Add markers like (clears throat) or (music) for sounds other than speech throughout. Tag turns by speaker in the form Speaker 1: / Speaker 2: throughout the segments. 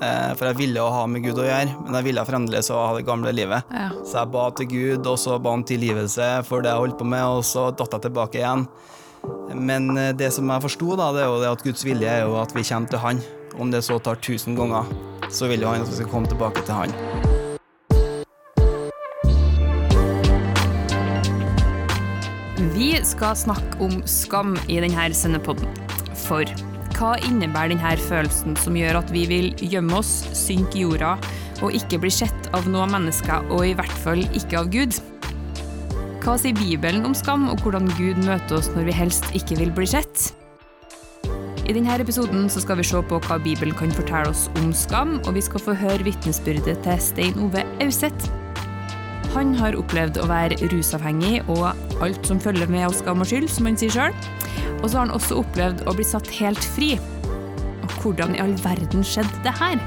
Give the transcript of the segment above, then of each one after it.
Speaker 1: Eh, For jeg ville å ha med Gud å gjøre, men jeg ville fremdeles å ha det gamle livet.
Speaker 2: Ja.
Speaker 1: Så jeg ba til Gud, og så ba han tilgivelse for det jeg holdt på med, og så datt jeg tilbake igjen. Men eh, det som jeg forsto, da, det er jo det at Guds vilje er jo at vi kommer til Han. Om det så tar tusen ganger, så vil jo Han at vi skal komme tilbake til Han.
Speaker 2: Vi skal snakke om skam i denne sendepodden. For hva innebærer denne følelsen som gjør at vi vil gjemme oss, synke i jorda og ikke bli sett av noen mennesker, og i hvert fall ikke av Gud? Hva sier Bibelen om skam, og hvordan Gud møter oss når vi helst ikke vil bli sett? I denne episoden skal vi se på hva Bibelen kan fortelle oss om skam, og vi skal få høre vitnesbyrdet til Stein Ove Auseth. Han har opplevd å være rusavhengig og alt som følger med av skam og skyld, som han sier sjøl. Og så har han også opplevd å bli satt helt fri. Og hvordan i all verden skjedde det her?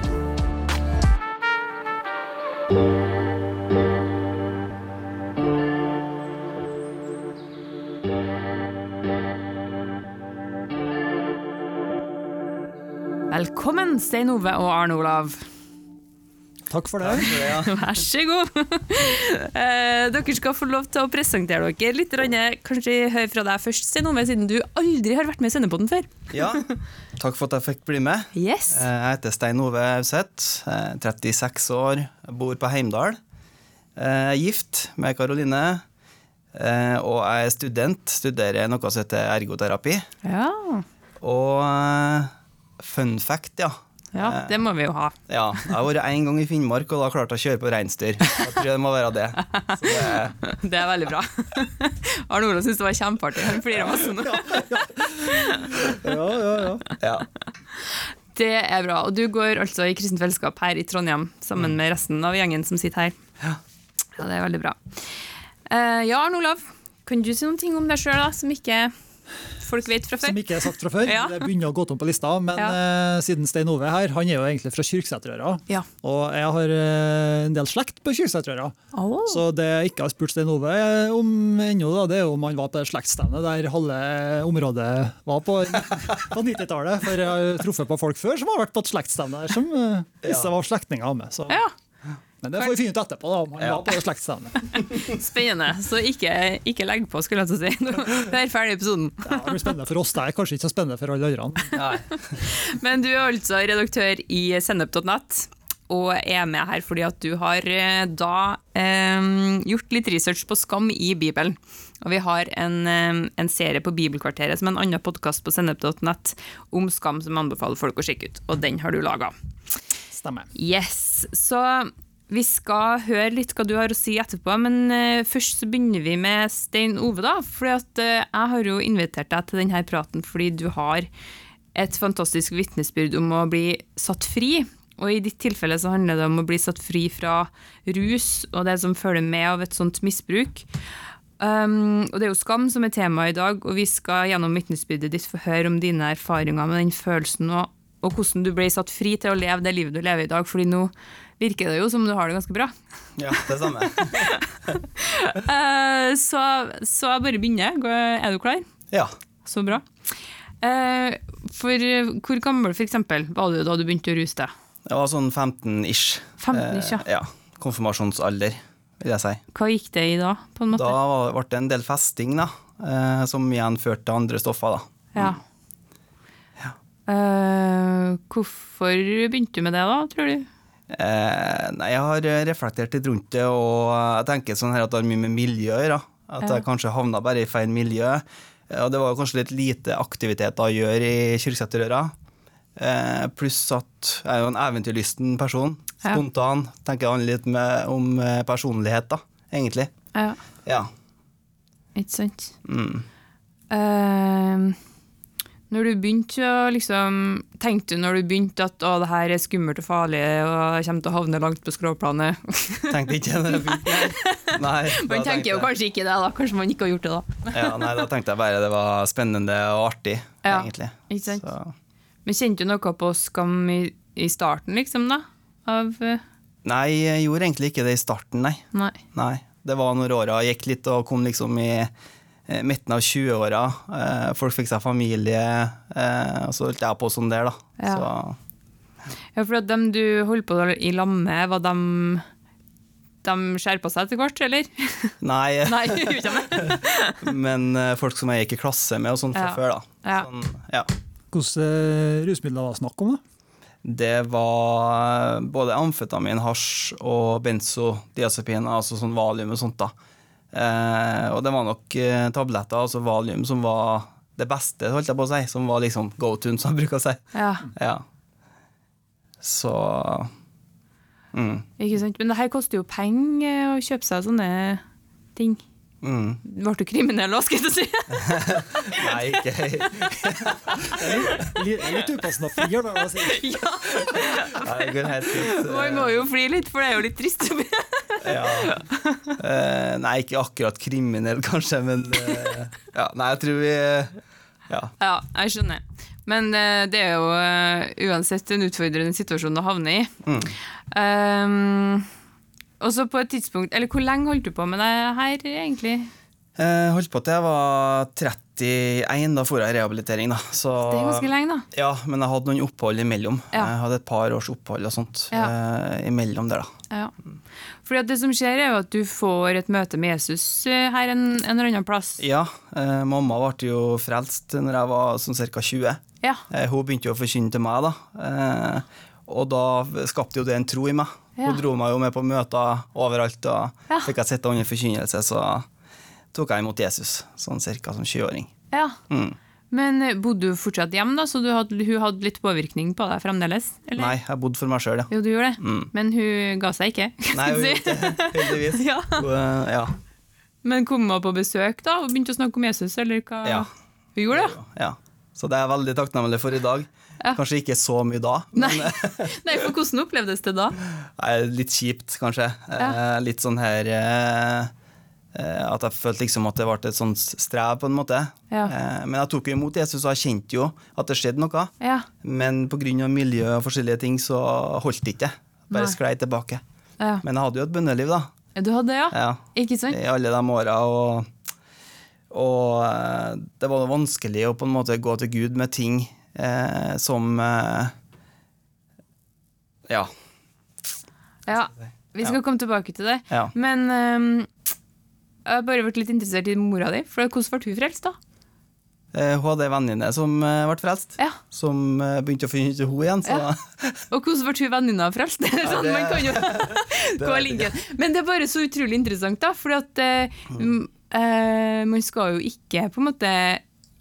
Speaker 2: Velkommen, Stein Ove og Arne Olav.
Speaker 3: Takk for det. (laughs)
Speaker 2: Vær så god. (laughs) Eh, dere skal få lov til å presentere dere litt. Kanskje høre fra deg først, Stenove, siden du aldri har vært med i Sendepodden før. (laughs)
Speaker 1: Ja, takk for at jeg fikk bli med.
Speaker 2: Yes.
Speaker 1: Eh, Jeg heter Stein Ove Auseth, eh, 36 år, bor på Heimdal. Eh, Jeg er gift med Karoline, eh, og jeg er student. Studerer noe som heter ergoterapi.
Speaker 2: Ja.
Speaker 1: Og eh, fun fact, ja.
Speaker 2: Ja, det må vi jo ha.
Speaker 1: Ja, Jeg har vært én gang i Finnmark, og da klarte jeg å kjøre på reinsdyr. Jeg tror det må være det. Så det (laughs)
Speaker 2: Det er veldig bra. (laughs) Arne Olav syntes det var kjempeartig. Han flirer masse nå.
Speaker 3: Ja, ja, ja.
Speaker 1: ja.
Speaker 2: Det er bra. Og du går altså i Kristent Fellesskap her i Trondheim sammen med resten av gjengen som sitter her.
Speaker 1: Ja.
Speaker 2: Ja, det er veldig bra. Eh, ja, Arne Olav, kan du si noen ting om deg sjøl, som ikke folk vet fra før?
Speaker 3: Som ikke er sagt fra før. (laughs)
Speaker 2: Ja.
Speaker 3: Det begynner å gå tom på lista. Men
Speaker 2: Ja.
Speaker 3: uh, siden Stein Ove er her, han er jo egentlig fra Kyrksæterøra.
Speaker 2: Ja.
Speaker 3: Og jeg har uh, en del slekt på Kyrksæterøra.
Speaker 2: Oh.
Speaker 3: Så det jeg ikke har spurt Stein Ove om ennå, da, det er om han var på det slektsstevnet der halve området var på, på 90-tallet. For jeg har truffet på folk før som har vært på et slektsstevne der, som uh, var slektninger av med. Så.
Speaker 2: Ja,
Speaker 3: Men det får vi finne ut etterpå, da, om han
Speaker 1: Ja.
Speaker 3: var på det (laughs)
Speaker 2: spennende. Så ikke, ikke legg på, skulle jeg til å si. (laughs) Nå er ferdig episoden.
Speaker 3: Ja, det blir spennende for oss, det er kanskje ikke så spennende for alle andre. (laughs)
Speaker 2: Men du er altså redaktør i sennep.nett, og er med her fordi at du har eh, da eh, gjort litt research på skam i Bibelen. Og vi har en, eh, en serie på Bibelkvarteret som er en annen podkast på sennep.nett om skam som anbefaler folk å sjekke ut, og den har du laga.
Speaker 3: Stemmer.
Speaker 2: Yes, så vi skal høre litt hva du har å si etterpå, men eh, først så begynner vi med Stein Ove, da. For jeg har jo invitert deg til denne praten fordi du har et fantastisk vitnesbyrd om å bli satt fri. Og i ditt tilfelle så handler det om å bli satt fri fra rus og det som følger med av et sånt misbruk. Um, og det er jo skam som er temaet i dag, og vi skal gjennom vitnesbyrdet ditt få høre om dine erfaringer med den følelsen, og, og hvordan du ble satt fri til å leve det livet du lever i dag, fordi nå virker det jo som du har det ganske bra.
Speaker 1: Ja, det samme.
Speaker 2: uh, (laughs) så, så jeg bare begynner. Er du klar?
Speaker 1: Ja.
Speaker 2: Så bra. Uh, for hvor gammel for eksempel, var du da du begynte å ruse deg?
Speaker 1: Jeg var sånn 15-ish.
Speaker 2: 15-ish, ja.
Speaker 1: Uh, ja. Konfirmasjonsalder, vil jeg si.
Speaker 2: Hva gikk det i da, på en måte?
Speaker 1: Da ble det en del festing, da, som igjen førte til andre stoffer. da.
Speaker 2: Ja. Eh, hvorfor begynte du med det, da, tror du?
Speaker 1: Eh, nei, jeg har eh, reflektert litt rundt det, og jeg tenker sånn her at det har mye med miljø å gjøre. At jeg kanskje havna bare i feil miljø. Eh, Og det var jo kanskje litt lite aktiviteter å gjøre i Kyrksæterøra. Eh, pluss at jeg er jo en eventyrlysten person. Spontan. Tenker han litt med, om eh, personlighet, da, egentlig.
Speaker 2: Ja,
Speaker 1: Ja.
Speaker 2: ikke sant.
Speaker 1: Mm.
Speaker 2: Eh, når du begynte liksom Tenkte du når du begynte at å, det her er skummelt og farlig og jeg kommer til å havne langt på skråplanet? (laughs)
Speaker 1: Tenkte ikke begynte. (laughs) Nei,
Speaker 2: Man tenker jo kanskje ikke det, da. Kanskje man ikke har gjort det da. (laughs)
Speaker 1: Ja, nei, da tenkte jeg bare det var spennende og artig,
Speaker 2: Ja,
Speaker 1: egentlig.
Speaker 2: Ikke sant?
Speaker 1: Så.
Speaker 2: Men kjente du noe på skam i, i starten, liksom, da? Av uh...
Speaker 1: Nei, jeg gjorde egentlig ikke det i starten, nei.
Speaker 2: Nei.
Speaker 1: nei. Det var når åra gikk litt og kom liksom i midten av 20-åra. Eh, folk fikk seg familie, eh, og så holdt jeg på sånn der, da.
Speaker 2: Ja.
Speaker 1: Så
Speaker 2: Ja, for at dem du holdt på i lag med, var dem de skjerpa seg etter hvert, eller? (laughs)
Speaker 1: Nei, (laughs)
Speaker 2: Nei, (laughs)
Speaker 1: men eh, folk som jeg gikk i klasse med og sånn fra
Speaker 2: Ja.
Speaker 1: før, da.
Speaker 2: Ja.
Speaker 1: Sånn, ja.
Speaker 3: Hvilke eh, rusmidler var det snakk om? da?
Speaker 1: Det var både amfetamin, hasj og benzodiazepin, altså sånn valium og sånt. da. Eh, og det var nok eh, tabletter, altså valium, som var det beste, holdt jeg på å si. Som var liksom go to, som jeg bruker å si.
Speaker 2: Ja,
Speaker 1: Ja. Så mm,
Speaker 2: ikke sant. Men det her koster jo penger å kjøpe seg sånne ting.
Speaker 1: Mm.
Speaker 2: Ble du kriminell òg, skal jeg si? (laughs)
Speaker 1: Nei, ikke (laughs)
Speaker 3: Litt, upassende å flire da. jeg ja.
Speaker 1: Nei, det går helt fint.
Speaker 2: Man må jo fly litt, for det er jo litt trist.
Speaker 1: Ja. Uh, nei, ikke akkurat kriminell, kanskje, men uh, ja, Nei, jeg tror vi Ja.
Speaker 2: Ja, jeg skjønner. Men eh, det er jo uansett en utfordrende situasjon å havne i.
Speaker 1: Mm.
Speaker 2: Um, og så på et tidspunkt Eller hvor lenge holdt du på med det her, egentlig?
Speaker 1: Jeg holdt på til jeg var 31, da for jeg i rehabilitering. da. Så,
Speaker 2: Det er ganske lenge, da.
Speaker 1: Ja, men jeg hadde noen opphold imellom.
Speaker 2: Ja.
Speaker 1: Jeg hadde et par års opphold og sånt
Speaker 2: Ja.
Speaker 1: eh, imellom der, da.
Speaker 2: Ja. Fordi det som skjer, er jo at du får et møte med Jesus eh, her en, en eller annen plass.
Speaker 1: Ja, eh, mamma ble jo frelst når jeg var sånn ca. 20.
Speaker 2: Ja.
Speaker 1: Eh, hun begynte jo å forkynne til meg, da. Eh, og da skapte jo det en tro i meg.
Speaker 2: Ja.
Speaker 1: Hun dro meg jo med på møter overalt, og
Speaker 2: Ja.
Speaker 1: fikk jeg sitte under forkynnelse, så tok jeg imot Jesus, sånn cirka som 20-åring.
Speaker 2: ja.
Speaker 1: Mm.
Speaker 2: Men eh, bodde du fortsatt hjemme, da, så du hadde, hun hadde litt påvirkning på deg fremdeles? Eller?
Speaker 1: Nei, jeg bodde for meg sjøl, ja.
Speaker 2: Jo, du gjorde det.
Speaker 1: Mm.
Speaker 2: Men hun ga seg ikke?
Speaker 1: Nei, hun gjorde det, heldigvis. (laughs)
Speaker 2: Ja.
Speaker 1: Hun, eh, ja.
Speaker 2: Men kom hun på besøk da og begynte å snakke om Jesus, eller hva?
Speaker 1: Ja.
Speaker 2: Hun gjorde det?
Speaker 1: ja. Så det er jeg veldig takknemlig for i dag.
Speaker 2: Ja.
Speaker 1: Kanskje ikke så mye da, men
Speaker 2: Nei. (laughs) Nei, for hvordan opplevdes det da?
Speaker 1: Litt kjipt, kanskje.
Speaker 2: Ja.
Speaker 1: Eh, litt sånn her eh, eh, At jeg følte liksom at det ble et sånt strev, på en måte.
Speaker 2: Ja.
Speaker 1: Men jeg tok jo imot Jesus, og jeg kjente jo at det skjedde noe.
Speaker 2: Ja.
Speaker 1: Men pga. miljø og forskjellige ting så holdt det ikke. Bare sklei tilbake.
Speaker 2: ja.
Speaker 1: Men jeg hadde jo et bønneliv, da.
Speaker 2: Du hadde det, ja?
Speaker 1: Ja,
Speaker 2: Ikke sant?
Speaker 1: I alle de åra. Og, og det var vanskelig å på en måte gå til Gud med ting eh, som eh, Ja.
Speaker 2: Ja. Vi skal komme tilbake til det.
Speaker 1: ja.
Speaker 2: Men ehm, jeg har bare vært litt interessert i mora di. For hvordan ble hun frelst, da?
Speaker 1: Eh, hun hadde ei venninne som eh, ble frelst.
Speaker 2: Ja.
Speaker 1: Som eh, begynte å finne ut henne igjen. Så
Speaker 2: Ja. Og hvordan ble hun venninna frelst? (laughs) sånn,
Speaker 1: det-
Speaker 2: man kan jo (laughs) (laughs)
Speaker 1: det.
Speaker 2: Men det er bare så utrolig interessant, da. For at eh, m- eh, man skal jo ikke på en måte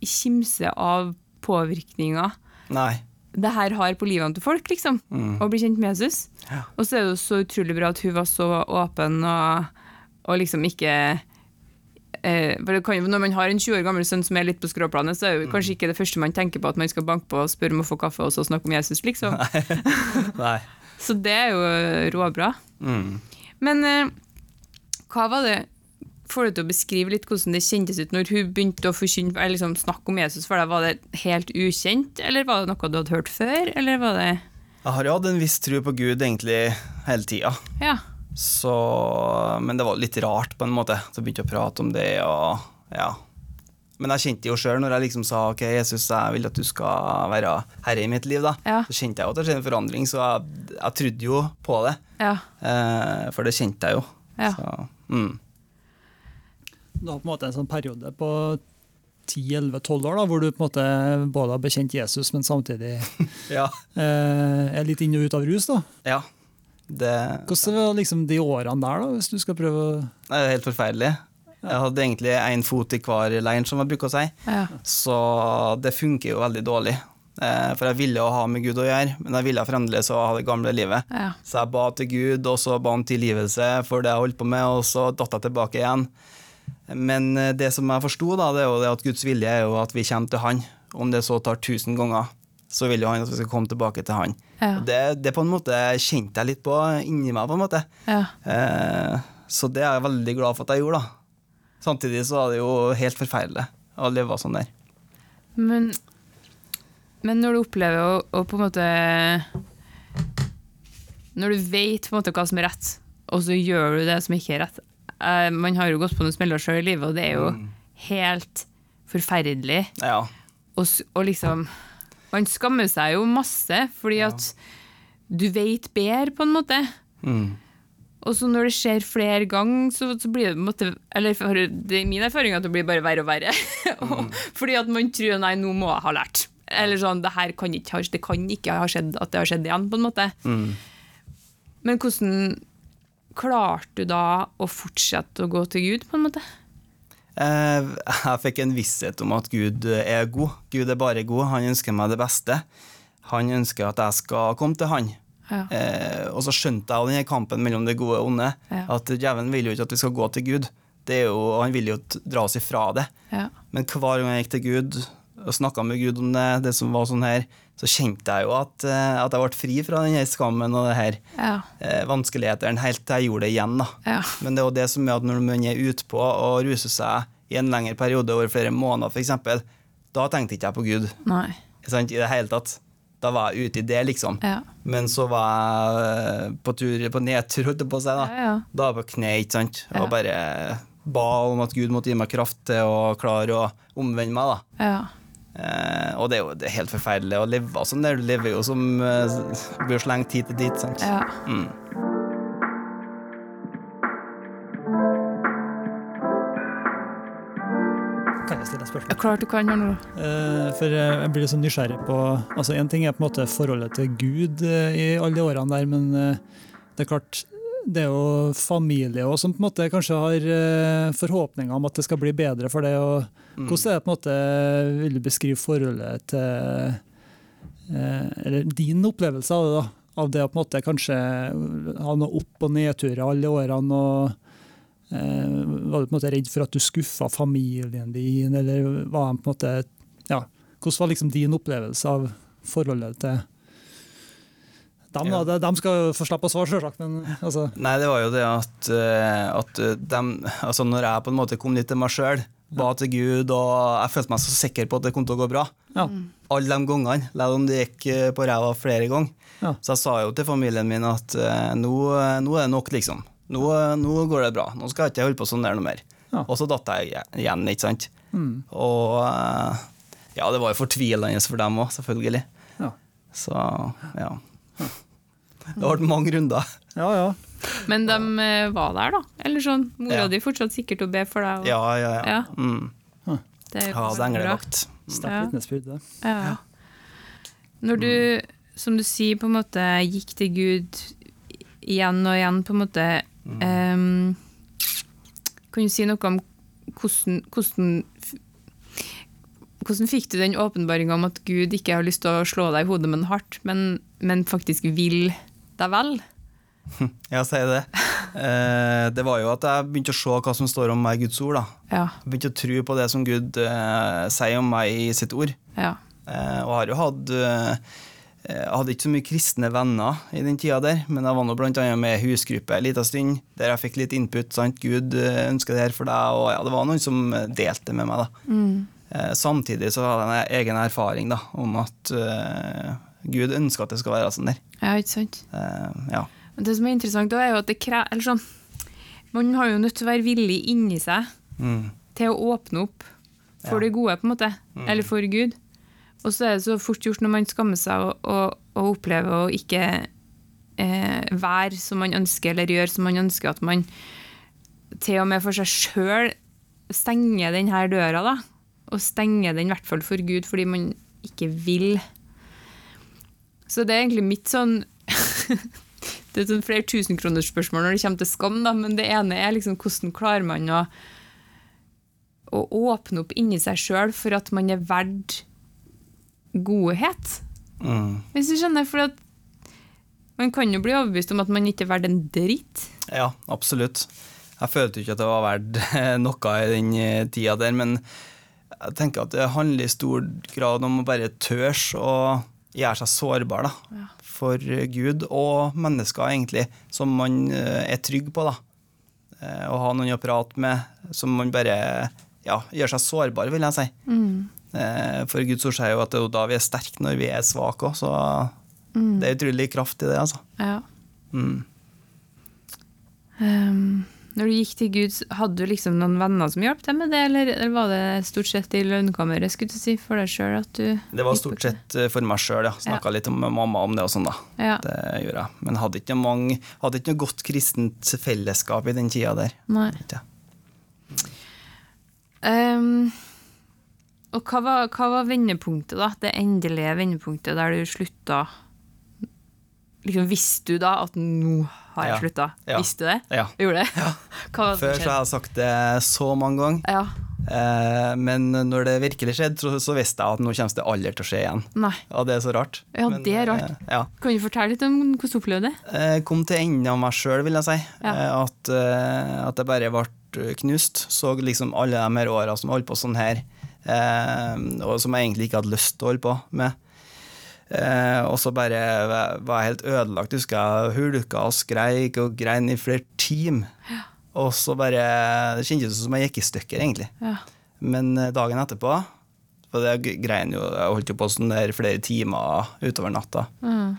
Speaker 2: kimse av påvirkninger
Speaker 1: Nei.
Speaker 2: det her har på livene til folk, liksom.
Speaker 1: Mm.
Speaker 2: Å bli kjent med Jesus.
Speaker 1: Ja.
Speaker 2: Og så er det jo så utrolig bra at hun var så åpen og, og liksom ikke eh, kan Når man har en 20 år gammel sønn som er litt på skråplanet, så er det jo kanskje ikke det første man tenker på at man skal banke på og spørre om å få kaffe og så snakke om Jesus, liksom.
Speaker 1: Nei. (laughs) (laughs)
Speaker 2: Så det er jo råbra.
Speaker 1: Mm.
Speaker 2: Men eh, hva var det Får du til å beskrive litt hvordan det kjentes ut når hun begynte å forkynne, eller liksom snakke om Jesus for deg? Var det helt ukjent, eller var det noe du hadde hørt før? Eller var det
Speaker 1: Jeg har jo hatt en viss tro på Gud egentlig hele tida.
Speaker 2: Ja.
Speaker 1: Så Men det var litt rart, på en måte. Så begynte jeg å prate om det, og ja. Men jeg kjente jo sjøl når jeg liksom sa ok, Jesus, jeg vil at du skal være herre i mitt liv, da.
Speaker 2: Ja.
Speaker 1: Så kjente jeg jo at det skjedde en forandring, så jeg, jeg trodde jo på det.
Speaker 2: Ja.
Speaker 1: Eh, for det kjente jeg jo.
Speaker 2: Ja.
Speaker 1: Så, mm.
Speaker 3: Du har på en måte en sånn periode på 10-11-12 år da, hvor du på en måte både har bekjent Jesus, men samtidig (laughs)
Speaker 1: Ja.
Speaker 3: eh, er litt inn og ut av rus. da.
Speaker 1: ja. Det,
Speaker 3: Hvordan var liksom de årene der, da, hvis du skal prøve å
Speaker 1: det er helt forferdelig. Jeg hadde egentlig én fot i hver leir, som jeg bruker å si.
Speaker 2: ja.
Speaker 1: Så det funker jo veldig dårlig. Eh, for jeg ville jo ha med Gud å gjøre, men jeg ville fremdeles ha det gamle livet.
Speaker 2: ja.
Speaker 1: Så jeg ba til Gud, og så ba han tilgivelse for det jeg holdt på med, og så datt jeg tilbake igjen. Men eh, det som jeg forsto, da, det er jo at Guds vilje er jo at vi kommer til Han. Om det så tar tusen ganger, så vil jo han at vi skal komme tilbake til Han.
Speaker 2: Ja.
Speaker 1: Det, det på en måte kjente jeg litt på inni meg, på en måte.
Speaker 2: ja.
Speaker 1: Eh, så det er jeg veldig glad for at jeg gjorde, da. Samtidig så var det jo helt forferdelig å leve sånn der.
Speaker 2: Men, men når du opplever å, å på en måte Når du vet på en måte hva som er rett, og så gjør du det som ikke er rett eh, Man har jo gått på noen smeller sjøl i livet, og det er jo helt forferdelig.
Speaker 1: Ja.
Speaker 2: Og, og liksom Man skammer seg jo masse, fordi at du vet bedre, på en måte.
Speaker 1: Mm.
Speaker 2: Og så når det skjer flere ganger, så, så blir det måte Eller det er min erfaring at det blir bare verre og verre. (laughs) Og- Fordi at man tror nei, nå må jeg ha lært. Eller sånn, det her kan ikke, det kan ikke ha skjedd at det har skjedd igjen, på en måte.
Speaker 1: Mm.
Speaker 2: Men hvordan klarte du da å fortsette å gå til Gud, på en måte?
Speaker 1: Eh, Jeg fikk en visshet om at Gud er god. Gud er bare god. Han ønsker meg det beste. Han ønsker at jeg skal komme til han.
Speaker 2: Ja.
Speaker 1: Eh, og så skjønte jeg denne kampen mellom det gode og onde.
Speaker 2: Ja.
Speaker 1: At djevelen vil jo ikke at vi skal gå til Gud. Det er jo, han vil jo dra oss ifra det.
Speaker 2: Ja.
Speaker 1: Men hver gang jeg gikk til Gud og snakka med Gud om det, det som var sånn her, så kjente jeg jo at, eh, at jeg ble fri fra den skammen og det her
Speaker 2: Ja.
Speaker 1: eh, vanskelighetene, helt til jeg gjorde det igjen. da.
Speaker 2: Ja.
Speaker 1: Men det er jo det som er at når man er utpå og ruser seg i en lengre periode, over flere måneder f.eks., da tenkte ikke jeg på Gud
Speaker 2: Nei.
Speaker 1: sant, i det hele tatt. Da var jeg ute i det, liksom.
Speaker 2: Ja.
Speaker 1: Men så var jeg eh, på tur på nedtur, holdt jeg på si. Da
Speaker 2: Ja, ja.
Speaker 1: Da var jeg på kne, ikke sant. Og bare ba om at Gud måtte gi meg kraft til å klare å omvende meg. da.
Speaker 2: Ja.
Speaker 1: Eh, og det er jo det er helt forferdelig å leve sånn der. Du lever jo som eh, blir slengt hit og dit. sant?
Speaker 2: ja.
Speaker 1: Mm.
Speaker 3: Kan jeg stille et spørsmål?
Speaker 2: Klart du kan her nå.
Speaker 3: Eh, For jeg blir litt sånn nysgjerrig på altså En ting er på en måte forholdet til Gud i alle de årene der, men det er klart det er jo familie også, som på en måte kanskje har eh, forhåpninger om at det skal bli bedre for det. og
Speaker 1: Mm.
Speaker 3: Hvordan er det på en måte, vil du beskrive forholdet til eh, Eller din opplevelse av det, da? Av det å på en måte kanskje ha noe opp- og nedturer alle årene. og eh, Var du på en måte redd for at du skuffa familien din, eller var på en måte ja, Hvordan var liksom din opplevelse av forholdet til dem?
Speaker 1: Ja.
Speaker 3: De, de skal få slippe å svare, selvsagt, men altså
Speaker 1: Nei, det var jo det at, eh, at de altså når jeg på en måte kom litt til meg sjøl, ba til Gud, og jeg følte meg så sikker på at det kom til å gå bra
Speaker 3: Ja.
Speaker 1: Alle de gangene, selv om det gikk eh, på ræva flere ganger.
Speaker 3: Ja.
Speaker 1: Så jeg sa jo til familien min at eh, nå, eh, nå er det nok, liksom. Nå, eh, nå går det bra. Nå skal jeg ikke holde på sånn der noe mer.
Speaker 3: Ja.
Speaker 1: Og så datt jeg igjen, ikke sant.
Speaker 3: Mm.
Speaker 1: Og eh, ja, det var jo fortvilende for dem òg, selvfølgelig.
Speaker 3: Ja.
Speaker 1: Så ja. Det har vært mange runder.
Speaker 3: ja, ja.
Speaker 2: Men de eh, var der, da? Eller sånn, Mora
Speaker 1: Ja.
Speaker 2: di fortsatt sikkert å be for deg? Og,
Speaker 1: Ja, ja, ja.
Speaker 2: Ja.
Speaker 1: Mm.
Speaker 2: Det er jo
Speaker 1: Ja, det er englevakt.
Speaker 3: Sterkt
Speaker 2: Ja.
Speaker 3: vitnesbyrd, det.
Speaker 2: Ja. Når du, som du sier, på en måte gikk til Gud igjen og igjen, på en måte ehm, Kan du si noe om hvordan, hvordan hvordan fikk du den åpenbaringa om at Gud ikke har lyst til å slå deg i hodet med noe hardt, men, men faktisk vil deg vel? (laughs)
Speaker 1: Ja, si det. Eh, det var jo at jeg begynte å se hva som står om meg i Guds ord. da.
Speaker 2: Ja.
Speaker 1: Jeg begynte å tro på det som Gud eh, sier om meg i sitt ord.
Speaker 2: ja.
Speaker 1: Eh, og har jo hatt eh, Jeg hadde ikke så mye kristne venner i den tida der, men jeg var nå blant annet med i husgruppe en liten stund, der jeg fikk litt input. sant? Gud eh, ønsker det her for deg, og ja, det var noen som delte med meg. da. Eh, samtidig så hadde jeg en egen erfaring da, om at uh, Gud ønsker at det skal være sånn der.
Speaker 2: ja, ikke sant?
Speaker 1: Uh, ja.
Speaker 2: Men Det som er interessant, da, er jo at det krever eller sånn, man har jo nødt til å være villig inni seg
Speaker 1: Mm.
Speaker 2: til å åpne opp for
Speaker 1: Ja.
Speaker 2: det gode, på en måte. Eller for Gud. Og så er det så fort gjort når man skammer seg og, og, og opplever å ikke eh, være som man ønsker, eller gjøre som man ønsker, at man til og med for seg sjøl stenger denne døra, da. Og stenger den i hvert fall for Gud, fordi man ikke vil. Så det er egentlig mitt sånn (laughs) Det er sånn flere tusenkronersspørsmål når det kommer til skam, da, men det ene er liksom hvordan klarer man å å åpne opp inni seg sjøl for at man er verdt godhet.
Speaker 1: Mm.
Speaker 2: Hvis du skjønner, for at man kan jo bli overbevist om at man ikke er verdt en dritt.
Speaker 1: Ja, absolutt. Jeg følte jo ikke at det var verdt (laughs) noe i den eh, tida der, men jeg tenker at det handler i stor grad om å bare tørs å gjøre seg sårbar da, for Gud og mennesker, egentlig, som man eh, er trygg på. da. Eh, Å ha noen å prate med som man bare ja, gjør seg sårbar, vil jeg si. Mm. For Guds ord sier jo at det er da vi er sterke når vi er svake òg, så det er utrolig kraft i det, altså.
Speaker 2: Ja.
Speaker 1: Mm.
Speaker 2: Ehm, Når du gikk til Gud, hadde du liksom noen venner som hjalp deg med det, eller, eller var det stort sett i lønnkammeret skulle du si, for deg sjøl at du
Speaker 1: Det var stort sett eh, for meg sjøl, ja. Snakka litt med mamma om det og sånn, da.
Speaker 2: Ja.
Speaker 1: Det gjorde jeg. Men hadde ikke mange, hadde ikke noe godt kristent fellesskap i den tida der.
Speaker 2: Nei. Ehm, og hva var, hva var vendepunktet, da? Det endelige vendepunktet der du slutta Liksom, Visste du da at nå har jeg
Speaker 1: Ja.
Speaker 2: slutta?
Speaker 1: Ja.
Speaker 2: Visste du det?
Speaker 1: Ja.
Speaker 2: Gjorde det? (laughs)
Speaker 1: Før så har jeg sagt det så mange ganger.
Speaker 2: Ja.
Speaker 1: Eh, men når det virkelig skjedde, så, så visste jeg at nå kommer det aldri til å skje igjen.
Speaker 2: Nei.
Speaker 1: Og det er så rart.
Speaker 2: Ja,
Speaker 1: Men,
Speaker 2: det er rart.
Speaker 1: eh.
Speaker 2: Kan du fortelle litt om hvordan du opplevde det?
Speaker 1: Jeg kom til enden av meg sjøl, vil jeg si. Eh, At, eh, at jeg bare ble knust. Så liksom alle de her åra som holdt på sånn her, eh, og som jeg egentlig ikke hadde lyst til å holde på med. Eh, og så bare var jeg helt ødelagt. Husker jeg hulka og skreik og grein i flere timer. Og så bare Det kjentes ut som jeg gikk i stykker, egentlig.
Speaker 2: Ja.
Speaker 1: Men eh, dagen etterpå For det grein jo Jeg holdt jo på sånn der flere timer utover natta.
Speaker 2: Mm.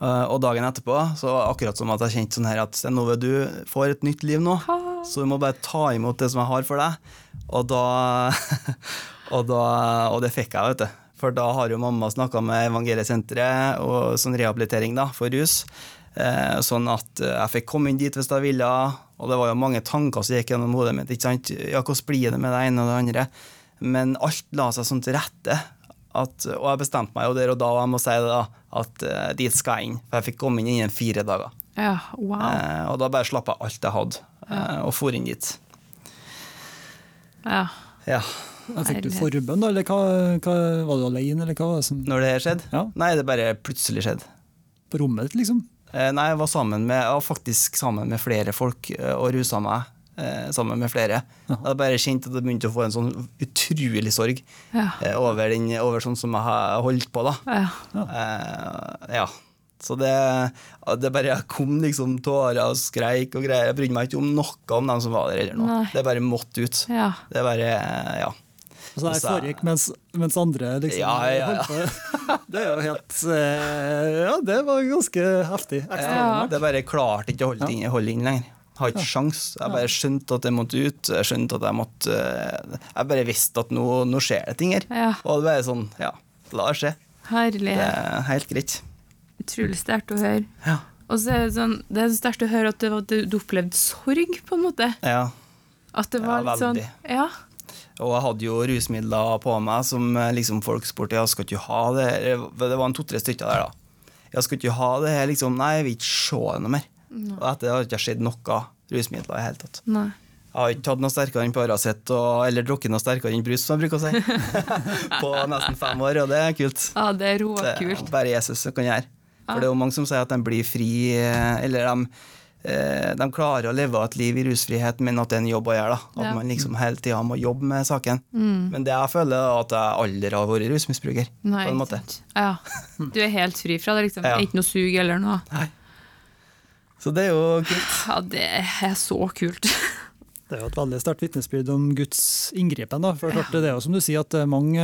Speaker 1: Eh, og dagen etterpå så akkurat som at jeg kjente sånn her at Stenove, du får et nytt liv nå. Så du må bare ta imot det som jeg har for deg. Og da (laughs) Og, da, og det fikk jeg, vet du. For da har jo mamma snakka med Evangeliesenteret og sånn rehabilitering da, for rus. Eh, sånn at eh, jeg fikk komme inn dit hvis jeg ville. Og det var jo mange tanker som gikk gjennom hodet mitt. ikke sant? Ja, hvordan blir det med det ene og det andre? Men alt la seg sånn til rette. At, og jeg bestemte meg jo der og da, og jeg må si det da, at uh, dit skal jeg inn. For jeg fikk komme inn innen fire dager.
Speaker 2: ja. Wow.
Speaker 1: Eh, og da bare slapp jeg alt jeg hadde, eh, og for inn dit.
Speaker 2: Ja.
Speaker 1: Ja.
Speaker 3: Fikk du forbønn, da? Eller hva, hva, var du alene, eller hva var det som
Speaker 1: Når det her skjedde?
Speaker 3: Ja.
Speaker 1: Nei, det bare plutselig skjedde.
Speaker 3: På rommet ditt, liksom?
Speaker 1: Eh, nei, jeg var, sammen med, jeg var faktisk sammen med flere folk eh, og rusa meg. Eh, sammen med flere. Jeg bare kjente at jeg begynte å få en sånn utrolig sorg
Speaker 2: Ja.
Speaker 1: eh, over, den, over sånn som jeg har holdt på. da.
Speaker 2: Ja.
Speaker 1: Eh, ja. Så det, det bare kom liksom tårer og skreik og greier. Jeg brydde meg ikke om noe om dem som var der eller noe.
Speaker 2: Nei.
Speaker 1: Det bare måtte ut.
Speaker 2: ja.
Speaker 1: Det bare, ja.
Speaker 3: Det
Speaker 1: Så-
Speaker 3: her foregikk mens, mens andre liksom
Speaker 1: Ja, ja, ja.
Speaker 3: holdt på. (laughs) Det er jo helt eh, Ja, det var ganske heftig.
Speaker 2: Ja.
Speaker 1: Det bare klarte ikke å holde inn, holde inn lenger. Har ikke sjans. Jeg bare skjønte at jeg måtte ut. Jeg skjønte at jeg måtte eh, Jeg bare visste at nå, nå skjer det ting her.
Speaker 2: Ja.
Speaker 1: Og det bare sånn, ja, la det skje. Det er helt greit.
Speaker 2: Utrolig sterkt å høre.
Speaker 1: Ja.
Speaker 2: Og så er det sånn, det er så sterkt å høre at du, opplevde sorg, på en måte.
Speaker 1: ja.
Speaker 2: At det
Speaker 1: Ja,
Speaker 2: var litt sånn
Speaker 1: veldig.
Speaker 2: Ja.
Speaker 1: Og jeg hadde jo rusmidler på meg som eh, liksom folk spurte jeg skal ikke ha det her. Det var en to-tre stykker der, da. Jeg skal ikke ha det her, liksom. Nei, jeg vil ikke se det noe mer. Og etter det har jeg ikke skjedd noe rusmidler i det hele tatt.
Speaker 2: Nei.
Speaker 1: Jeg har ikke tatt noe sterkere enn Paracet og- eller drukket noe sterkere enn brus, som jeg bruker å si. (laughs) på nesten fem år, og det er kult.
Speaker 2: Ja, det er
Speaker 1: Det
Speaker 2: råkult.
Speaker 1: er bare Jesus som kan gjøre. For det er jo mange som sier at de blir fri, eh, eller de, de klarer å leve et liv i rusfrihet, men at det er en jobb å gjøre. da. At
Speaker 2: Ja.
Speaker 1: man liksom hele tida må jobbe med saken. Men det jeg føler, er at jeg aldri har vært rusmisbruker.
Speaker 2: Nei,
Speaker 1: på en måte.
Speaker 2: Ja. Du er helt fri fra det, liksom.
Speaker 1: Ja.
Speaker 2: Ikke noe sug eller noe.
Speaker 1: Så det er jo kult.
Speaker 2: Ja, det er så kult. (laughs)
Speaker 3: Det er jo et veldig sterkt vitnesbyrd om Guds inngripen. Da. For klart, det er jo som du sier, at er mange,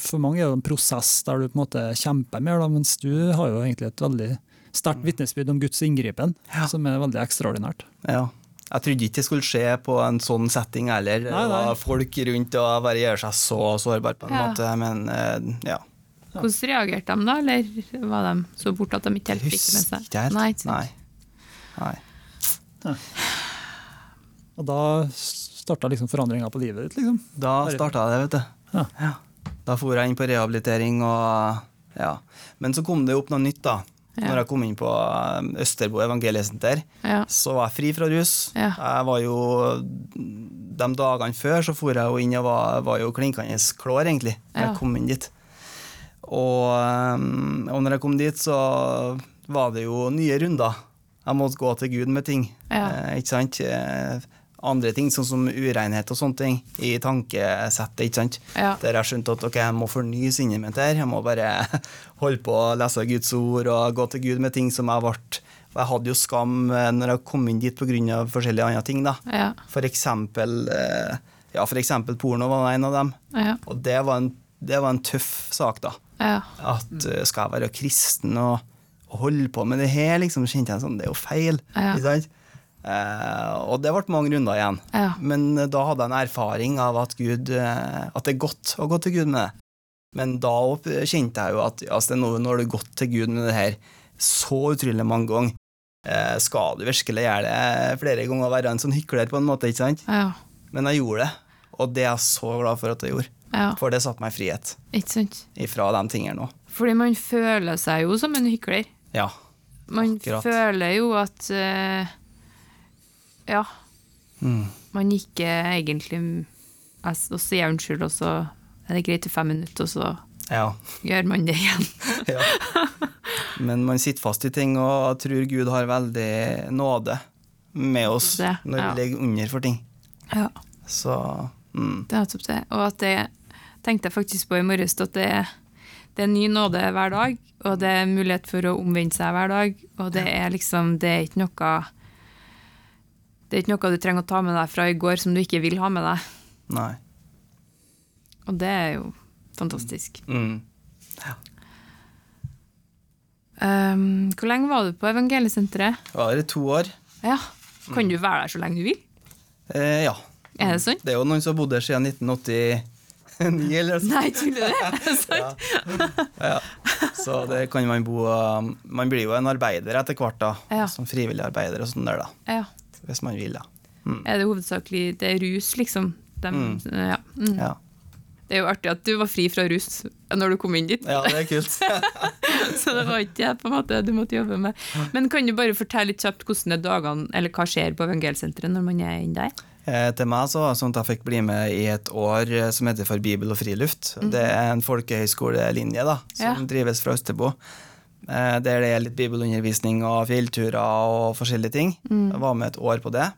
Speaker 3: For mange er det en prosess der du på en måte kjemper mer, da, mens du har jo egentlig et veldig sterkt vitnesbyrd om Guds inngripen,
Speaker 1: Ja.
Speaker 3: som er veldig ekstraordinært.
Speaker 1: Ja. Jeg trodde ikke det skulle skje på en sånn setting heller.
Speaker 3: Nei, nei.
Speaker 1: Og folk rundt og bare gjør seg så sårbar på en
Speaker 2: Ja.
Speaker 1: måte, men eh, ja.
Speaker 2: Hvordan reagerte de da, eller var de så borte at de ikke helt fikk det med seg?
Speaker 1: ikke helt.
Speaker 2: Nei, ikke sant.
Speaker 1: Nei. Nei.
Speaker 3: Og da starta liksom forandringa på livet ditt, liksom.
Speaker 1: Da starta det, vet du.
Speaker 3: Ja.
Speaker 1: Da for jeg inn på rehabilitering, og ja. Men så kom det opp noe nytt, da.
Speaker 2: Ja.
Speaker 1: Når jeg kom inn på um, Østerbo evangeliesenter,
Speaker 2: Ja.
Speaker 1: så var jeg fri fra rus.
Speaker 2: Ja.
Speaker 1: Jeg var jo De dagene før så for jeg jo inn og var, var jo klinkende klår, egentlig, når
Speaker 2: Ja.
Speaker 1: jeg kom inn dit. Og, um, og når jeg kom dit, så var det jo nye runder. Jeg måtte gå til Gud med ting.
Speaker 2: Ja.
Speaker 1: Eh, ikke sant? Andre ting, sånn som urenhet og sånne ting, i tankesettet. ikke sant?
Speaker 2: Ja.
Speaker 1: Der jeg skjønte at ok, jeg må fornye sinnet mitt her. Jeg må bare (laughs) holde på å lese Guds ord og gå til Gud med ting som jeg ble jeg hadde jo skam eh, når jeg kom inn dit pga. forskjellige andre ting. da.
Speaker 2: Ja.
Speaker 1: For eksempel, eh, ja, for eksempel porno var en av dem.
Speaker 2: Ja.
Speaker 1: Og det var en, det var en tøff sak, da.
Speaker 2: Ja.
Speaker 1: At eh, skal jeg være kristen og, og holde på med det her, liksom, kjente jeg sånn, det er jo feil.
Speaker 2: Ja.
Speaker 1: Ikke sant? Eh, og det ble mange runder igjen.
Speaker 2: Ja.
Speaker 1: Men eh, da hadde jeg en erfaring av at, Gud, eh, at det er godt å gå til Gud med det. Men da kjente jeg jo at altså, nå har du gått til Gud med det her så utrolig mange ganger. Eh, skal du virkelig gjøre det flere ganger og være en sånn hykler, på en måte, ikke sant?
Speaker 2: Ja.
Speaker 1: Men jeg gjorde det, og det er jeg så glad for at jeg gjorde.
Speaker 2: ja.
Speaker 1: For det satte meg i frihet
Speaker 2: Ikke sant?
Speaker 1: ifra de tingene òg.
Speaker 2: Fordi man føler seg jo som en hykler.
Speaker 1: Ja.
Speaker 2: Man
Speaker 1: Akkurat.
Speaker 2: føler jo at eh, Ja,
Speaker 1: Mm.
Speaker 2: man ikke egentlig Og sier unnskyld, og så er det greit i fem minutter, og så
Speaker 1: ja.
Speaker 2: gjør man det igjen. (laughs)
Speaker 1: ja. Men man sitter fast i ting, og jeg tror Gud har veldig nåde med oss
Speaker 2: Det,
Speaker 1: når vi ligger under for ting.
Speaker 2: Ja.
Speaker 1: Så mm.
Speaker 2: Det er nettopp det. Og at det tenkte jeg faktisk på i morges, at det, det er ny nåde hver dag, og det er mulighet for å omvende seg hver dag, og det er liksom Det er ikke noe Det er ikke noe du trenger å ta med deg fra i går som du ikke vil ha med deg.
Speaker 1: Nei.
Speaker 2: Og det er jo fantastisk.
Speaker 1: Mm.
Speaker 2: Um, hvor lenge var du på evangeliesenteret?
Speaker 1: Var det to år.
Speaker 2: Ja. Kan du være der så lenge du vil?
Speaker 1: Eh, ja.
Speaker 2: Er det sånn?
Speaker 1: Det er jo noen som har bodd der siden 1989 eller sånn.
Speaker 2: Nei, tuller du? Er det (laughs) sant?
Speaker 1: Ja. Så det kan man bo Man blir jo en arbeider etter hvert, da.
Speaker 2: Ja.
Speaker 1: Som frivillig arbeider og sånn der, da.
Speaker 2: Ja.
Speaker 1: Hvis man vil, da.
Speaker 2: Er det hovedsakelig det er rus, liksom? Dem- ja. Mm.
Speaker 1: Ja.
Speaker 2: Det er jo artig at du var fri fra rus når du kom inn dit.
Speaker 1: ja, det er kult. (laughs)
Speaker 2: Så det var ikke det på en måte du måtte jobbe med. Men kan du bare fortelle litt kjapt hvordan det dagene, eller hva skjer på evangelsenteret når man er inne der?
Speaker 1: Eh, til meg så var det sånn at jeg fikk bli med i et år eh, som heter For bibel og friluft. Det er en folkehøyskolelinje da, som
Speaker 2: Ja.
Speaker 1: drives fra Østerbo. Eh, der det er litt bibelundervisning og fjellturer og forskjellige ting. Jeg var med et år på det.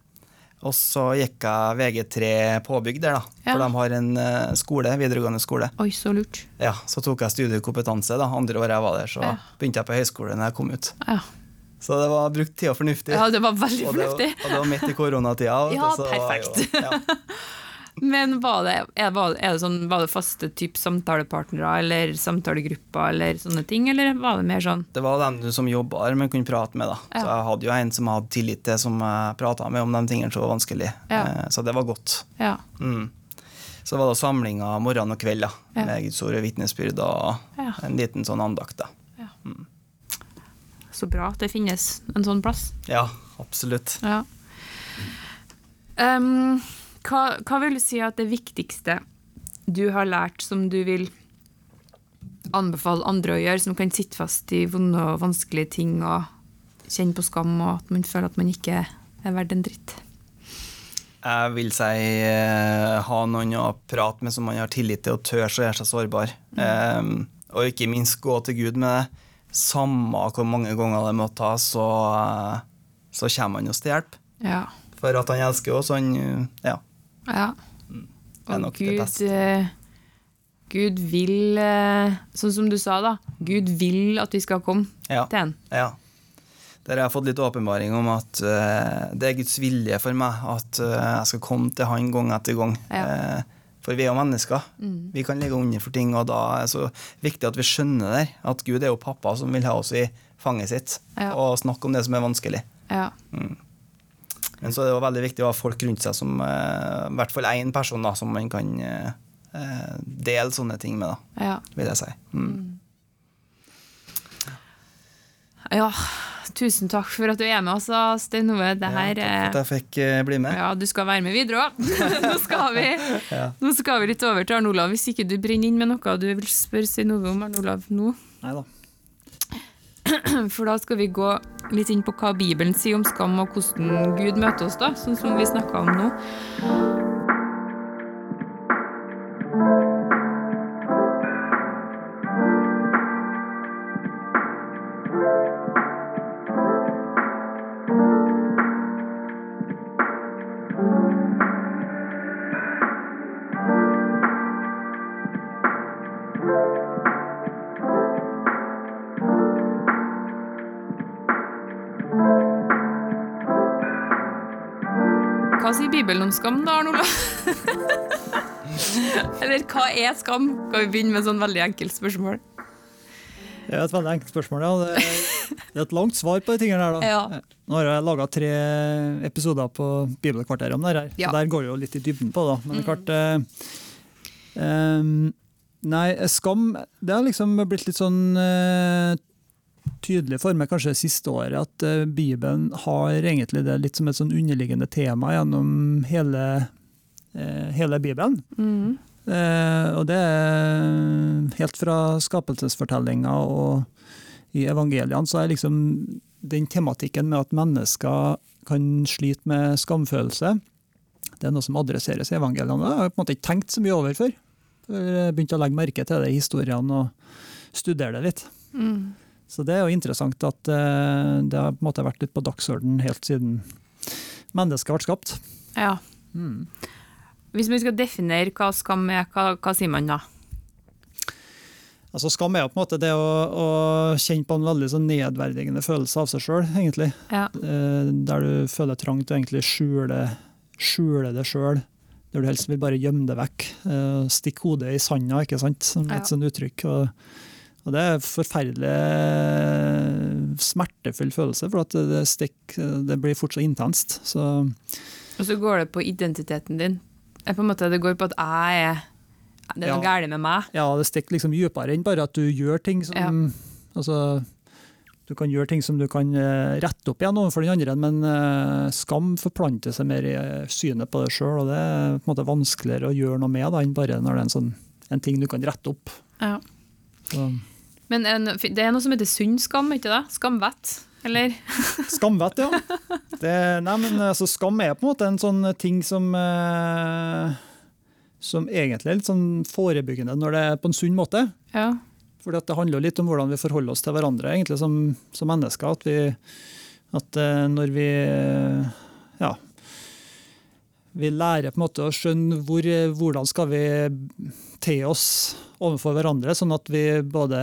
Speaker 1: Og så gikk jeg VG3 påbygg der, da.
Speaker 2: Ja.
Speaker 1: For de har en eh, skole, videregående skole.
Speaker 2: Oi, så lurt.
Speaker 1: Ja, Så tok jeg studiekompetanse da, andre året jeg var der. Så
Speaker 2: Ja.
Speaker 1: begynte jeg på høyskole når jeg kom ut.
Speaker 2: Ja,
Speaker 1: Så det var brukt tida fornuftig.
Speaker 2: ja det var veldig
Speaker 1: og, det,
Speaker 2: fornuftig.
Speaker 1: og det var midt i koronatida.
Speaker 2: Ja,
Speaker 1: så
Speaker 2: perfekt.
Speaker 1: Jo, ja. (laughs)
Speaker 2: Men var det, er, var, er det sånn, var det faste typ samtalepartnere eller samtalegrupper eller sånne ting, eller var det mer sånn
Speaker 1: Det var dem du som jobba her, men kunne prate med. da.
Speaker 2: Ja.
Speaker 1: Så Jeg hadde jo en som jeg hadde tillit til, som jeg prata med om de tingene som var vanskelig.
Speaker 2: Ja.
Speaker 1: Eh, Så det var godt.
Speaker 2: Ja.
Speaker 1: Mm. Så var det samlinger morgen og kveld da, med Guds ord og vitnesbyrd og en liten sånn andakt. da.
Speaker 2: Så bra at det finnes en sånn plass.
Speaker 1: Ja, absolutt.
Speaker 2: Ja. Em, hva, hva vil du si at det viktigste du har lært som du vil anbefale andre å gjøre, som kan sitte fast i vonde og vanskelige ting og kjenne på skam, og at man føler at man ikke er verdt en dritt?
Speaker 1: Jeg vil si eh, ha noen å prate med som man har tillit til, og tør å gjøre seg sårbar. Eh, og ikke minst gå til Gud med det. Samme hvor mange ganger det må ta, så, eh, så kommer han oss til hjelp.
Speaker 2: Ja.
Speaker 1: For at han elsker oss, han eh, Ja.
Speaker 2: Ja.
Speaker 1: Er
Speaker 2: Og Gud, eh, Gud vil, eh, sånn som du sa da, Gud vil at vi skal komme
Speaker 1: Ja.
Speaker 2: til ham.
Speaker 1: ja. Der jeg har fått litt åpenbaring om at uh, det er Guds vilje for meg at uh, jeg skal komme til han gang etter gang.
Speaker 2: Ja.
Speaker 1: Uh, for vi er jo mennesker. Vi kan ligge under for ting, og da er det så viktig at vi skjønner der At Gud er jo pappa som vil ha oss i fanget sitt,
Speaker 2: Ja.
Speaker 1: og snakke om det som er vanskelig.
Speaker 2: Ja.
Speaker 1: Men så er det jo veldig viktig å ha folk rundt seg som eh, I hvert fall én person da, som man kan eh, eh, dele sånne ting med, da,
Speaker 2: ja.
Speaker 1: vil jeg si. Mm.
Speaker 2: Ja, tusen takk for at du er med oss, Stein Ove. Det her
Speaker 1: ja, takk for at jeg fikk bli med.
Speaker 2: Ja, du skal være med videre òg. (laughs) nå, skal vi- (laughs) nå skal vi litt over til Arne Olav. Hvis ikke du brenner inn med noe du vil spørre Stein Ove om Arne Olav nå.
Speaker 3: Neida. (clears throat)
Speaker 2: For da skal vi gå litt inn på hva Bibelen sier om skam, og hvordan Gud møter oss, da, sånn som vi snakka om nå. Sier om skam, da, Arne Olav? (laughs) Eller hva er skam? Skal vi begynne med et sånn veldig enkelt spørsmål?
Speaker 3: Det er et veldig enkelt spørsmål. Ja. Det, Det er et langt svar på de tingene her. da.
Speaker 2: Ja.
Speaker 3: Nå har jeg laga tre episoder på Bibelkvarteret om det her,
Speaker 2: Ja.
Speaker 3: så der går det jo litt i dybden på da. Men det er klart eh, em, Nei, skam det har liksom blitt litt sånn eh, tydelig for meg kanskje siste året at eh, Bibelen har egentlig det litt som et sånn underliggende tema gjennom hele, eh, hele Bibelen.
Speaker 2: Mm.
Speaker 3: Eh, og det er helt fra skapelsesfortellinga og i evangeliene, så er liksom den tematikken med at mennesker kan slite med skamfølelse, det er noe som adresseres i evangeliene. Det har jeg på en måte ikke tenkt så mye over før. før Jeg begynte å legge merke til det i historiene og studere det litt.
Speaker 2: Mm.
Speaker 3: Så det er jo interessant at eh, det har på en måte vært litt på dagsordenen helt siden mennesket ble skapt.
Speaker 2: Ja.
Speaker 3: Mm.
Speaker 2: Hvis vi skal definere hva skam er, hva, hva sier man da?
Speaker 3: Altså Skam er jo på en måte det å, å kjenne på en veldig sånn nedverdigende følelse av seg sjøl, egentlig.
Speaker 2: Ja.
Speaker 3: Eh, Der du føler trang til å egentlig skjule, skjule det sjøl. Der du helst vil bare gjemme det vekk. Eh, Stikke hodet i sanda, ikke sant, som
Speaker 2: Ja.
Speaker 3: et sånt uttrykk. Og, og det er en forferdelig eh, smertefull følelse, for at det, stikk, det blir fortsatt intenst. Så
Speaker 2: Og så går det på identiteten din. På måte, det går på at jeg er Det er noe
Speaker 3: Ja.
Speaker 2: galt med meg.
Speaker 3: ja, det stikker liksom dypere enn bare at du gjør ting som
Speaker 2: Ja.
Speaker 3: Altså, du kan gjøre ting som du kan eh, rette opp igjen overfor den andre, men eh, skam forplanter seg mer i synet på deg sjøl, og det er på en måte vanskeligere å gjøre noe med da, enn bare når det er en, sånn, en ting du kan rette opp.
Speaker 2: Ja.
Speaker 3: Så,
Speaker 2: Men en, det er noe som heter sunn skam, ikke det? Skamvett, eller? (laughs)
Speaker 3: skamvett, ja. Det, nei, men altså, skam er på en måte en sånn ting som eh, som egentlig er litt sånn forebyggende når det er på en sunn måte.
Speaker 2: Ja.
Speaker 3: At det handler jo litt om hvordan vi forholder oss til hverandre egentlig som, som mennesker. At, vi, at eh, når vi eh, ja, vi lærer på en måte å skjønne hvor, hvordan skal vi te oss overfor hverandre, sånn at vi både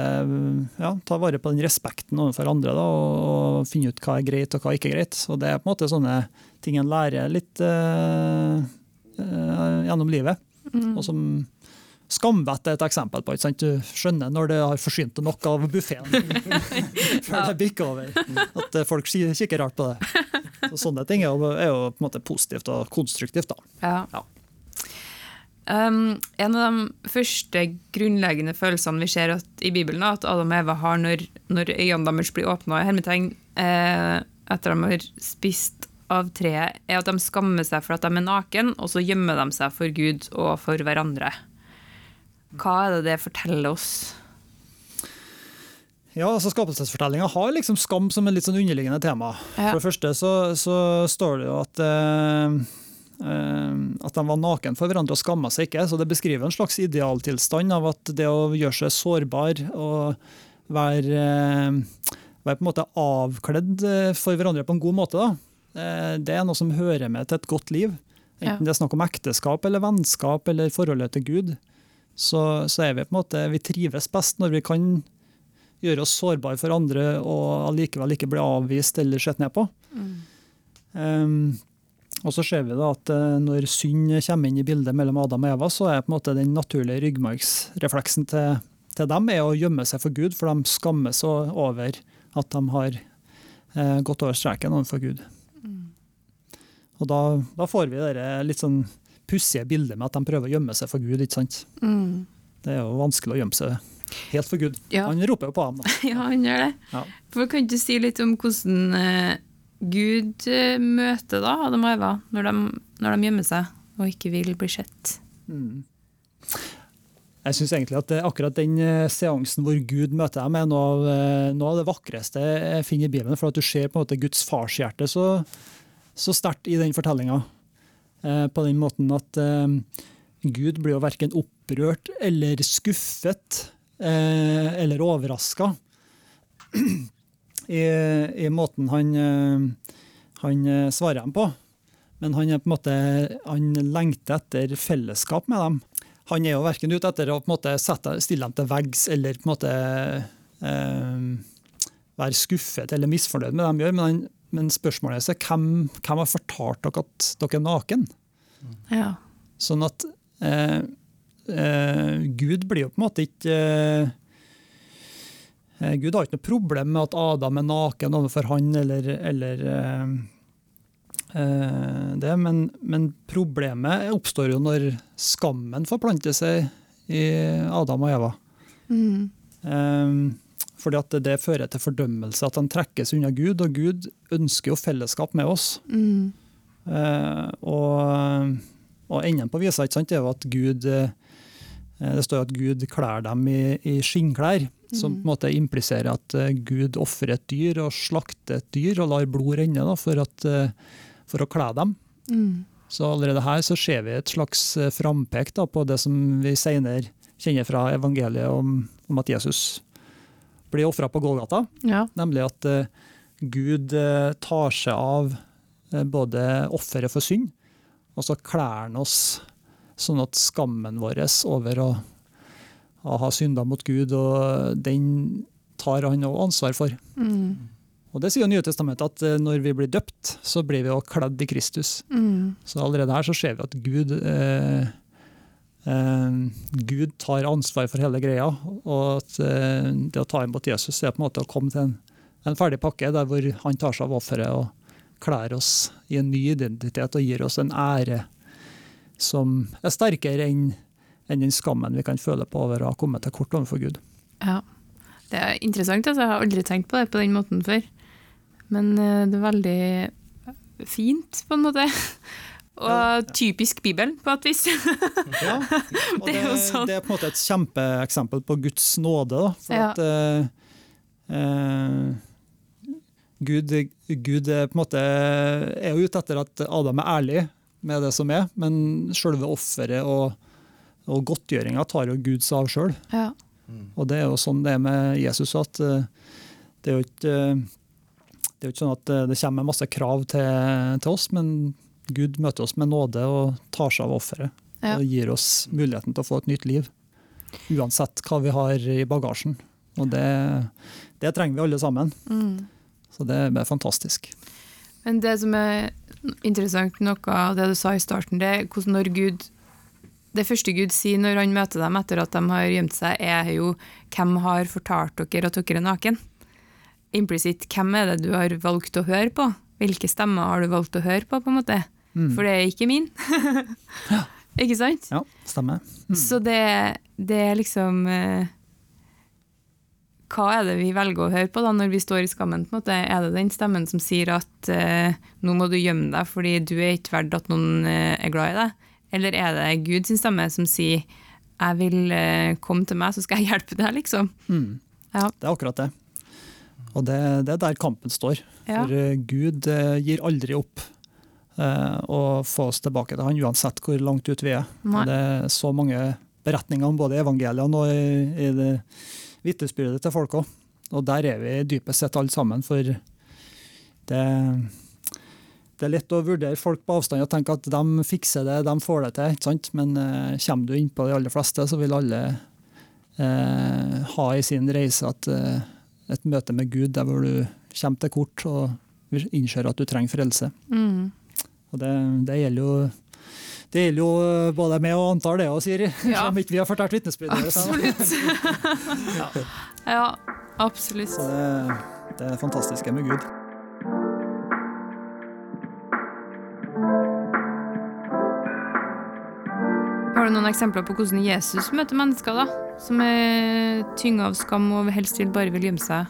Speaker 3: ja, tar vare på den respekten overfor andre da, og, og finner ut hva er greit og hva er ikke greit. Og Det er på en måte sånne ting en lærer litt uh, uh, gjennom livet. Og som Skamvett er et eksempel på. det. Du skjønner når det har forsynt deg nok av buffeen (laughs) (laughs) før det bikker over. At eh, folk kikker rart på det. Så sånne ting er jo, er jo på en måte positivt og konstruktivt.
Speaker 2: Ja.
Speaker 3: Ja.
Speaker 2: Um, en av de første grunnleggende følelsene vi ser at, i Bibelen, at Adam og Eva har når, når øynene deres blir åpna hermetegn eh, etter at de har spist av treet, er at de skammer seg for at de er naken, og så gjemmer de seg for Gud og for hverandre. Hva er det det forteller oss?
Speaker 3: Ja, altså Skapelsesfortellinga har liksom skam som et litt sånn underliggende tema.
Speaker 2: Ja.
Speaker 3: For det første så, så står det jo at eh, eh, at de var naken for hverandre og skamma seg ikke. Så det beskriver en slags idealtilstand av at det å gjøre seg sårbar og være, eh, være på en måte avkledd eh, for hverandre på en god måte, da. Det er noe som hører med til et godt liv. Enten det er snakk om ekteskap eller vennskap eller forholdet til Gud, så, så er vi på en måte, vi trives best når vi kan gjøre oss sårbare for andre og allikevel ikke bli avvist eller sett ned på. Um, og så ser vi da at eh, når synd kommer inn i bildet mellom Adam og Eva, så er på en måte den naturlige ryggmargsrefleksen til, til dem er å gjemme seg for Gud, for de skammer seg over at de har eh, gått over streken overfor Gud. Og da, da får vi det litt sånn pussige bildet med at de prøver å gjemme seg for Gud. ikke sant? Det er jo vanskelig å gjemme seg helt for Gud.
Speaker 2: Ja.
Speaker 3: Han roper jo på ham. da. (laughs)
Speaker 2: Ja, han gjør det.
Speaker 3: Ja.
Speaker 2: For Kan du si litt om hvordan eh, Gud eh, møter da Adam og Eva når de, når de gjemmer seg og ikke vil bli sett?
Speaker 3: Jeg syns egentlig at akkurat den eh, seansen hvor Gud møter dem, er noe av, eh, noe av det vakreste jeg finner i Bibelen. For at du ser på en måte Guds farshjerte så, så sterkt i den fortellinga. Eh, på den måten at eh, Gud blir jo verken opprørt eller skuffet eh, eller overraska i, i måten han, han svarer dem på. Men han, måte, han lengter etter fellesskap med dem. Han er jo verken ute etter å måte sette, stille dem til veggs eller på en måte eh, være skuffet eller misfornøyd med det de gjør, men, han, men spørsmålet er så, hvem, hvem har fortalt dere at dere er naken?
Speaker 2: Ja.
Speaker 3: Sånn at eh, eh, Gud blir jo på en måte ikke eh, Eh, Gud har ikke noe problem med at Adam er naken overfor han, eller, eller eh, eh, det, men, men problemet oppstår jo når skammen forplanter seg i Adam og Eva.
Speaker 2: Mm.
Speaker 3: Fordi at det fører til fordømmelse, at de trekkes unna Gud, og Gud ønsker jo fellesskap med oss.
Speaker 2: Mm.
Speaker 3: Eh, og, og enden på visa ikke sant, er jo at Gud eh, Det står at Gud kler dem i, i skinnklær, som på en måte impliserer at eh, Gud ofrer et dyr og slakter et dyr og lar blod renne da, for, at, eh, for å kle dem.
Speaker 2: Mm.
Speaker 3: Så allerede her så ser vi et slags eh, frampek da, på det som vi senere kjenner fra evangeliet om, om at Jesus blir ofra på Golgata.
Speaker 2: Ja.
Speaker 3: Nemlig at uh, Gud uh, tar seg av uh, både offeret for synd, og så klær han oss sånn at skammen vår over å, å ha synda mot Gud, og den tar han også ansvar for.
Speaker 2: Mm.
Speaker 3: Og Det sier Nye testamentet at når vi blir døpt, så blir vi også kledd i Kristus.
Speaker 2: Mm.
Speaker 3: Så allerede her så ser vi at Gud eh, Gud tar ansvar for hele greia, og at eh, det å ta imot Jesus er på en måte å komme til en, en ferdig pakke der hvor han tar seg av offeret og klær oss i en ny identitet og gir oss en ære som er sterkere enn enn den skammen vi kan føle på over å ha kommet til kort overfor Gud.
Speaker 2: Ja. Det er interessant, altså. jeg har aldri tenkt på det på den måten før. Men eh, det er veldig fint, på en måte. Og typisk Bibelen, på et vis.
Speaker 3: Ja, (laughs) og
Speaker 2: Det er sånn.
Speaker 3: det er på en måte et kjempeeksempel på Guds nåde. Da, for
Speaker 2: Ja.
Speaker 3: at eh, eh, Gud, Gud er på en måte er ute etter at Adam er ærlig med det som er, men selve offeret og, og godtgjøringa tar jo Gud seg av sjøl.
Speaker 2: Ja.
Speaker 3: Og det er jo sånn det er med Jesus. at eh, det er jo ikke, det er jo ikke sånn at det kommer masse krav til, til oss, men Gud møter oss med nåde og tar seg av offeret.
Speaker 2: Ja.
Speaker 3: Og gir oss muligheten til å få et nytt liv. Uansett hva vi har i bagasjen. Og det, det trenger vi alle sammen.
Speaker 2: Mm.
Speaker 3: Så det er fantastisk.
Speaker 2: Men det som er interessant, noe av det du sa i starten, det er hvordan når Gud Det første Gud sier når han møter dem etter at de har gjemt seg, er jo 'Hvem har fortalt dere at dere er naken?' Implisitt, hvem er det du har valgt å høre på? Hvilke stemmer har du valgt å høre på, på en måte? For det er ikke min. (laughs) ikke sant?
Speaker 3: Ja, stemmer.
Speaker 2: Så det, det er liksom eh, Hva er det vi velger å høre på da når vi står i skammen? på en måte? Er det den stemmen som sier at eh, nå må du gjemme deg fordi du er ikke verdt at noen eh, er glad i deg? Eller er det Guds stemme som sier jeg vil eh, komme til meg, så skal jeg hjelpe deg, liksom?
Speaker 3: Mm.
Speaker 2: Ja.
Speaker 3: Det er akkurat det. Og det, det er der kampen står.
Speaker 2: Ja.
Speaker 3: For eh, Gud eh, gir aldri opp eh, å få oss tilbake til han, uansett hvor langt ut vi er.
Speaker 2: Nei.
Speaker 3: Det er så mange beretninger om både evangeliene og i, i det vitnesbyrdet til folk òg. Og der er vi dypest sett alle sammen, for det, det er lett å vurdere folk på avstand og tenke at de fikser det, de får det til. ikke sant? Men eh, kommer du innpå de aller fleste, så vil alle eh, ha i sin reise at eh, et møte med Gud der hvor du kommer til kort og innser at du trenger frelse.
Speaker 2: Mm.
Speaker 3: Og det, det gjelder jo det gjelder jo eh, både meg og Antar, det òg, Siri.
Speaker 2: Ja.
Speaker 3: Om ikke vi har fortalt vitnesbyrdet.
Speaker 2: Absolutt. (laughs) ja, absolutt.
Speaker 3: Så det, det er fantastiske med Gud.
Speaker 2: Har du noen eksempler på hvordan Jesus møter mennesker da, som er tynga av skam og helst vil bare vil gjemme seg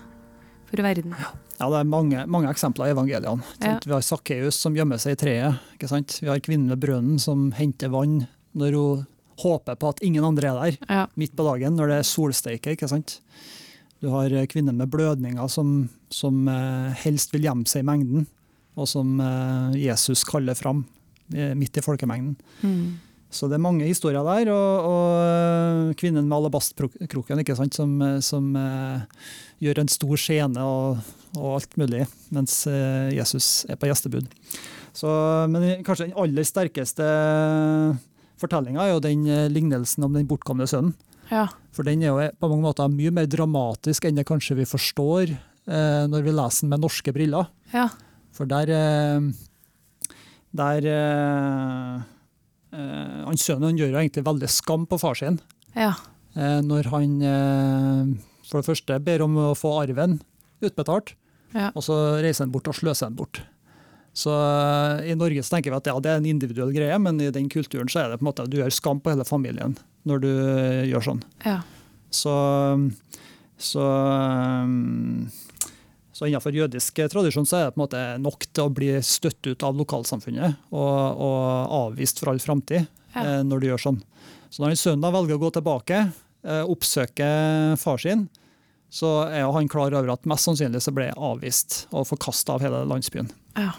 Speaker 2: for verden?
Speaker 3: Ja, Det er mange, mange eksempler i evangeliene.
Speaker 2: Ja.
Speaker 3: Vi har Sakkeus som gjemmer seg i treet. ikke sant? Vi har kvinnen ved brønnen som henter vann når hun håper på at ingen andre er der,
Speaker 2: Ja.
Speaker 3: midt på dagen, når det er solsteike. ikke sant? Du har eh, kvinnen med blødninger som, som eh, helst vil gjemme seg i mengden, og som eh, Jesus kaller fram midt i folkemengden.
Speaker 2: Mm.
Speaker 3: Så det er mange historier der, og, og øh, kvinnen med alabastkroken som, øh, som uh, gjør en stor skjene og, og alt mulig, mens uh, Jesus er på gjestebud. Så, men kanskje den aller sterkeste fortellinga er jo den lignelsen om den bortkomne sønnen.
Speaker 2: ja.
Speaker 3: For den er jo på mange måter mye mer dramatisk enn det kanskje vi forstår uh, når vi leser den med norske briller.
Speaker 2: Ja.
Speaker 3: For der eh, Der eh, eh, han Sønnen han gjør jo egentlig veldig skam på far sin.
Speaker 2: Ja.
Speaker 3: Eh, når han eh, for det første ber om å få arven utbetalt,
Speaker 2: Ja.
Speaker 3: og så reiser han bort og sløser han bort. Så eh, I Norge så tenker vi at ja, det er en individuell greie, men i den kulturen så er det på en måte at du gjør skam på hele familien når du eh, gjør sånn.
Speaker 2: Ja.
Speaker 3: Så, så, så innenfor jødisk tradisjon så er det på en måte nok til å bli støtt ut av lokalsamfunnet og, og avvist for all framtid
Speaker 2: Ja.
Speaker 3: eh, når du gjør sånn. Så når en sønn velger å gå tilbake, eh, oppsøke far sin, så er han klar over at mest sannsynlig så ble jeg avvist og forkasta av hele landsbyen.
Speaker 2: Ja.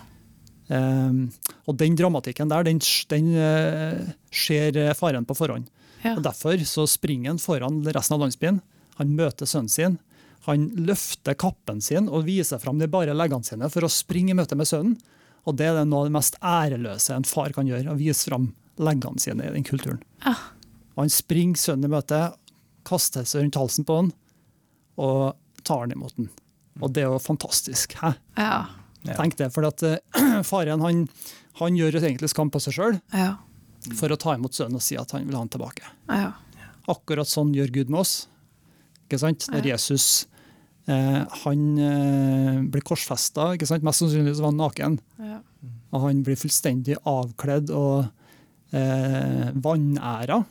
Speaker 3: Um, og den dramatikken der, den, den uh, ser faren på forhånd.
Speaker 2: Ja.
Speaker 3: Og Derfor så springer han foran resten av landsbyen. Han møter sønnen sin. Han løfter kappen sin og viser fram de bare leggene sine for å springe i møte med sønnen. Og det er noe av det mest æreløse en far kan gjøre, å vise fram leggene sine i den kulturen.
Speaker 2: Ah.
Speaker 3: Og han springer sønnen i møte, kaster seg rundt halsen på han og tar han imot den. Og det er jo fantastisk. Hæ?
Speaker 2: Ja.
Speaker 3: Tenk det, for at uh, (clears throat) faren han, han gjør egentlig skam på seg sjøl
Speaker 2: Ja.
Speaker 3: for å ta imot sønnen og si at han vil ha han tilbake.
Speaker 2: Ja.
Speaker 3: Akkurat sånn gjør Gud med oss. Ikke sant? Når Jesus han eh, blir korsfesta, mest sannsynlig så var han naken,
Speaker 2: Ja.
Speaker 3: og han blir fullstendig avkledd og eh, vanæra.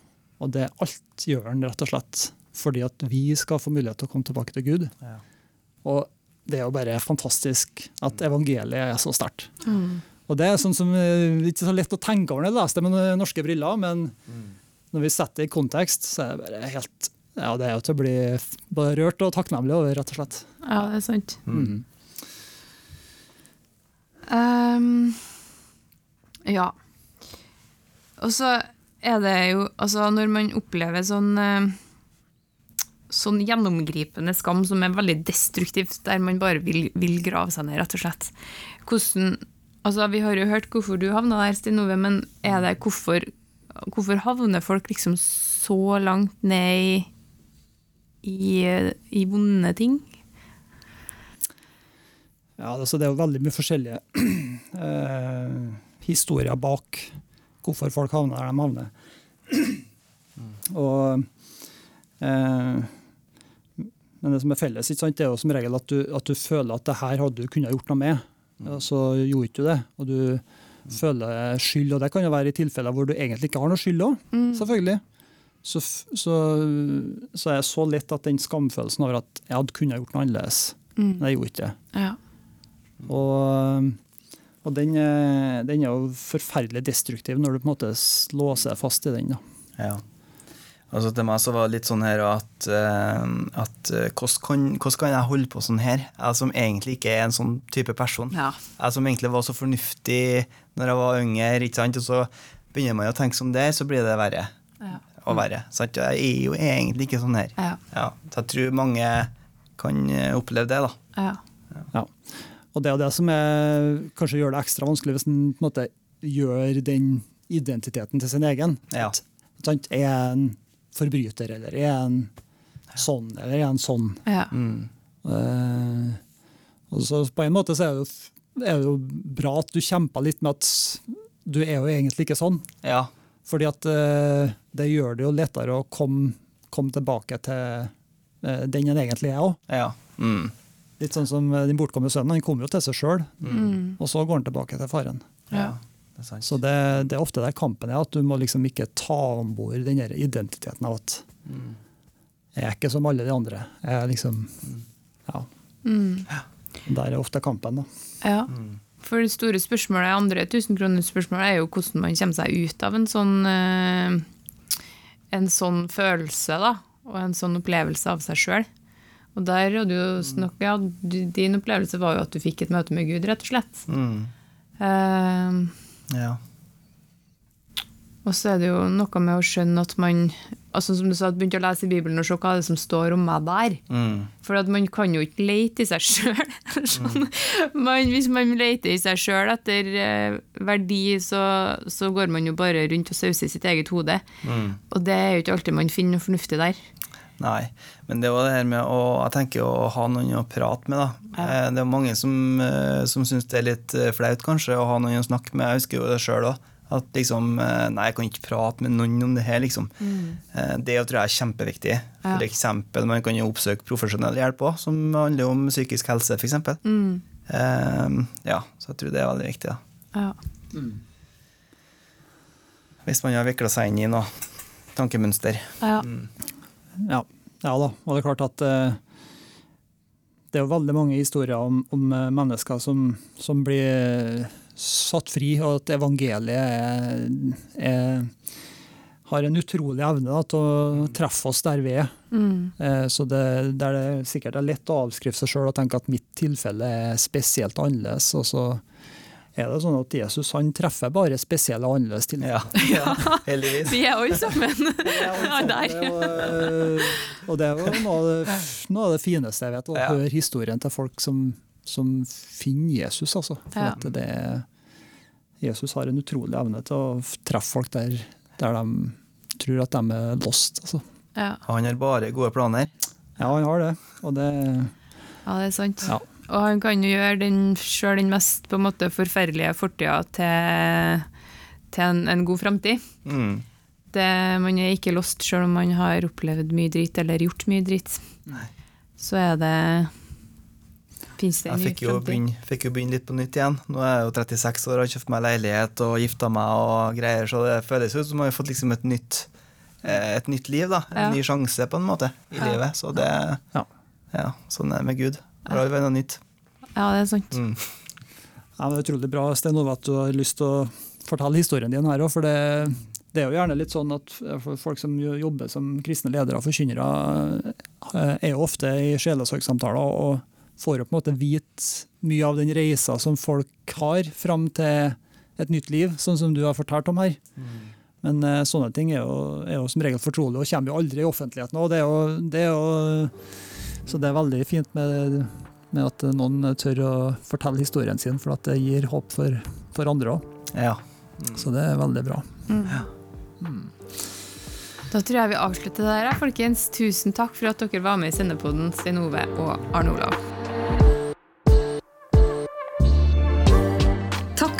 Speaker 3: Og det alt gjør han rett og slett fordi at vi skal få mulighet til å komme tilbake til Gud.
Speaker 1: Ja.
Speaker 3: Og det er jo bare fantastisk at evangeliet er så sterkt.
Speaker 2: Mm.
Speaker 3: Og det er sånn som eh, ikke så lett å tenke over når jeg leser det med eh, norske briller, men når vi setter det i kontekst, så er det bare helt Ja, det er jo til å bli både rørt og takknemlig over, rett og slett.
Speaker 2: ja, det er sant.
Speaker 3: Mm.
Speaker 2: Um, ja. Og så er det jo Altså, når man opplever sånn eh, Sånn gjennomgripende skam som er veldig destruktivt, der man bare vil, vil grave seg ned, rett og slett. Hvordan Altså, vi har jo hørt hvorfor du havna der, Stine Ove, men er det hvorfor, hvorfor havner folk liksom så langt ned i, i, i vonde ting?
Speaker 3: Ja, altså det er jo veldig mye forskjellige (clears throat) eh, historier bak hvorfor folk havner der de havner. Og, eh, men det som er felles, ikke sant, det er jo som regel at du, at du føler at det her hadde du kunnet gjort noe med, og så gjorde du det. Og du føler skyld, og det kan jo være i tilfeller hvor du egentlig ikke har noe skyld òg, selvfølgelig. Så, så, så er jeg så lett at den skamfølelsen over at jeg hadde kunnet gjort noe annerledes, men jeg gjorde ikke det.
Speaker 2: Ja.
Speaker 3: Og, og den, er- den er jo forferdelig destruktiv når du på en måte låser deg fast i den. Da.
Speaker 1: Ja. Altså til meg så var det litt sånn her at, eh, at eh, hvordan, kan, hvordan kan jeg holde på sånn her? Jeg som egentlig ikke er en sånn type person.
Speaker 2: Ja.
Speaker 1: Jeg som egentlig var så fornuftig når jeg var yngre, ikke sant? og så begynner man å tenke som det, så blir det verre
Speaker 2: Ja.
Speaker 1: Og verre. Sant? Jeg er jo egentlig ikke sånn her.
Speaker 2: Ja.
Speaker 1: Ja, så jeg tror mange kan eh, oppleve det, da.
Speaker 2: Ja.
Speaker 3: Ja. Og det er det som er, kanskje gjør det ekstra vanskelig hvis en på en måte gjør den identiteten til sin egen.
Speaker 1: Ja.
Speaker 3: Sant? Er en forbryter, eller er en sånn, eller er en sånn?
Speaker 2: Ja.
Speaker 1: Mm.
Speaker 3: Uh, og så på en måte så er det, jo, er det jo bra at du kjemper litt med at du er jo egentlig ikke sånn.
Speaker 1: Ja.
Speaker 3: Fordi at eh, det gjør det jo lettere å komme, komme tilbake til eh, den en egentlig er òg.
Speaker 1: Ja. Mm.
Speaker 3: Litt sånn som eh, den bortkomne sønnen. Han kommer jo til seg sjøl,
Speaker 2: Mm.
Speaker 3: og så går han tilbake til faren.
Speaker 2: Ja.
Speaker 1: Det er.
Speaker 3: Så det, det er ofte der kampen er, at du må liksom ikke ta om bord den der identiteten av at
Speaker 1: Mm.
Speaker 3: jeg er ikke som alle de andre. Jeg er liksom Ja.
Speaker 2: Mm.
Speaker 3: Der er ofte kampen, da.
Speaker 2: ja.
Speaker 1: Mm.
Speaker 2: For det store spørsmålet, andre 1000-kronersspørsmålet er jo hvordan man kommer seg ut av en sånn eh, en sånn følelse, da, og en sånn opplevelse av seg sjøl. Og der hadde jo snakk, ja, Din opplevelse var jo at du fikk et møte med Gud, rett og slett.
Speaker 1: Mm.
Speaker 2: Uh,
Speaker 1: Ja.
Speaker 2: og så er det jo noe med å skjønne at man altså som du sa, begynte å lese i Bibelen og se hva det som står om meg der.
Speaker 1: Mm.
Speaker 2: For man kan jo ikke lete i seg sjøl. (laughs) Sånn. mm. Hvis man leter i seg sjøl etter eh, verdi, så, så går man jo bare rundt og sauser i sitt eget hode.
Speaker 1: Mm.
Speaker 2: Og det er jo ikke alltid man finner noe fornuftig der.
Speaker 1: Nei, men det var det her med å jeg tenker å ha noen å prate med. da. Ja. Det er mange som, eh, som syns det er litt eh, flaut kanskje å ha noen å snakke med. Jeg husker jo det sjøl òg. At liksom eh, Nei, jeg kan ikke prate med noen om det her, liksom. Mm. Det tror jeg er kjempeviktig.
Speaker 2: Ja.
Speaker 1: For eksempel, man kan jo oppsøke profesjonell hjelp òg, som handler om psykisk helse, f.eks.
Speaker 2: Mm.
Speaker 1: Um, ja, så jeg tror det er veldig viktig. da.
Speaker 2: Ja.
Speaker 1: Hvis man har vikla seg inn i noe tankemønster.
Speaker 2: Ja.
Speaker 3: Ja, ja da. Og det er klart at eh, det er jo veldig mange historier om, om eh, mennesker som, som blir satt fri, og at evangeliet er, er, har en utrolig evne da, til å treffe oss der vi er.
Speaker 2: Mm.
Speaker 3: Eh, Så det, der det sikkert er lett å avskrive seg sjøl og tenke at mitt tilfelle er spesielt annerledes. Og så er det sånn at Jesus han treffer bare spesielle og annerledes til. (laughs)
Speaker 1: Ja, heldigvis.
Speaker 2: Vi er alle sammen (laughs) der.
Speaker 3: Og, eh, og det er jo noe noe av det fineste jeg vet, å
Speaker 1: Ja.
Speaker 3: høre historien til folk som, som finner Jesus. Altså. For
Speaker 2: Ja.
Speaker 3: at det, Jesus har en utrolig evne til å treffe folk der, der de tror at de er lost. Altså.
Speaker 2: Ja.
Speaker 1: Han har bare gode planer.
Speaker 3: Ja, han har det. Og det
Speaker 2: ja, det er sant.
Speaker 3: Ja.
Speaker 2: Og han kan jo gjøre den, selv den mest på en måte, forferdelige fortida til, til en, en god framtid.
Speaker 1: Mm.
Speaker 2: Man er ikke lost selv om man har opplevd mye dritt eller gjort mye dritt. Så er det
Speaker 1: Jeg fikk jo,
Speaker 2: framtid?
Speaker 1: begynne, fikk jo begynne litt på nytt igjen. Nå er jeg jo 36 år, og har kjøpt meg leilighet og gifta meg og greier, så det føles ut som jeg har fått liksom et nytt, eh, et nytt liv, da. En
Speaker 2: Ja.
Speaker 1: ny sjanse, på en måte, i
Speaker 2: Ja.
Speaker 1: livet. Så det
Speaker 3: Ja.
Speaker 1: Ja, sånn er det med Gud. Det har vært noe nytt.
Speaker 2: Ja, det er sant.
Speaker 1: Mm.
Speaker 3: Ja, men det er utrolig bra Sten Ove, at du har lyst til å fortelle historien din her òg. For det, det er jo gjerne litt sånn at folk som jobber som kristne ledere og forkynnere, eh, er jo ofte i sjelesorgsamtaler og får jo på en måte vite mye av den reisa som folk har fram til et nytt liv, sånn som du har fortalt om her. Men uh, sånne ting er jo, er jo som regel fortrolig og kommer jo aldri i offentligheten. Og det er jo, det er jo, så det er veldig fint med med at noen tør å fortelle historien sin, for at det gir håp for, for andre òg.
Speaker 1: Ja.
Speaker 3: Så det er veldig bra.
Speaker 2: Da tror jeg vi avslutter der, folkens. Tusen takk for at dere var med i Sendepoden, Stein Ove og Arne Olav.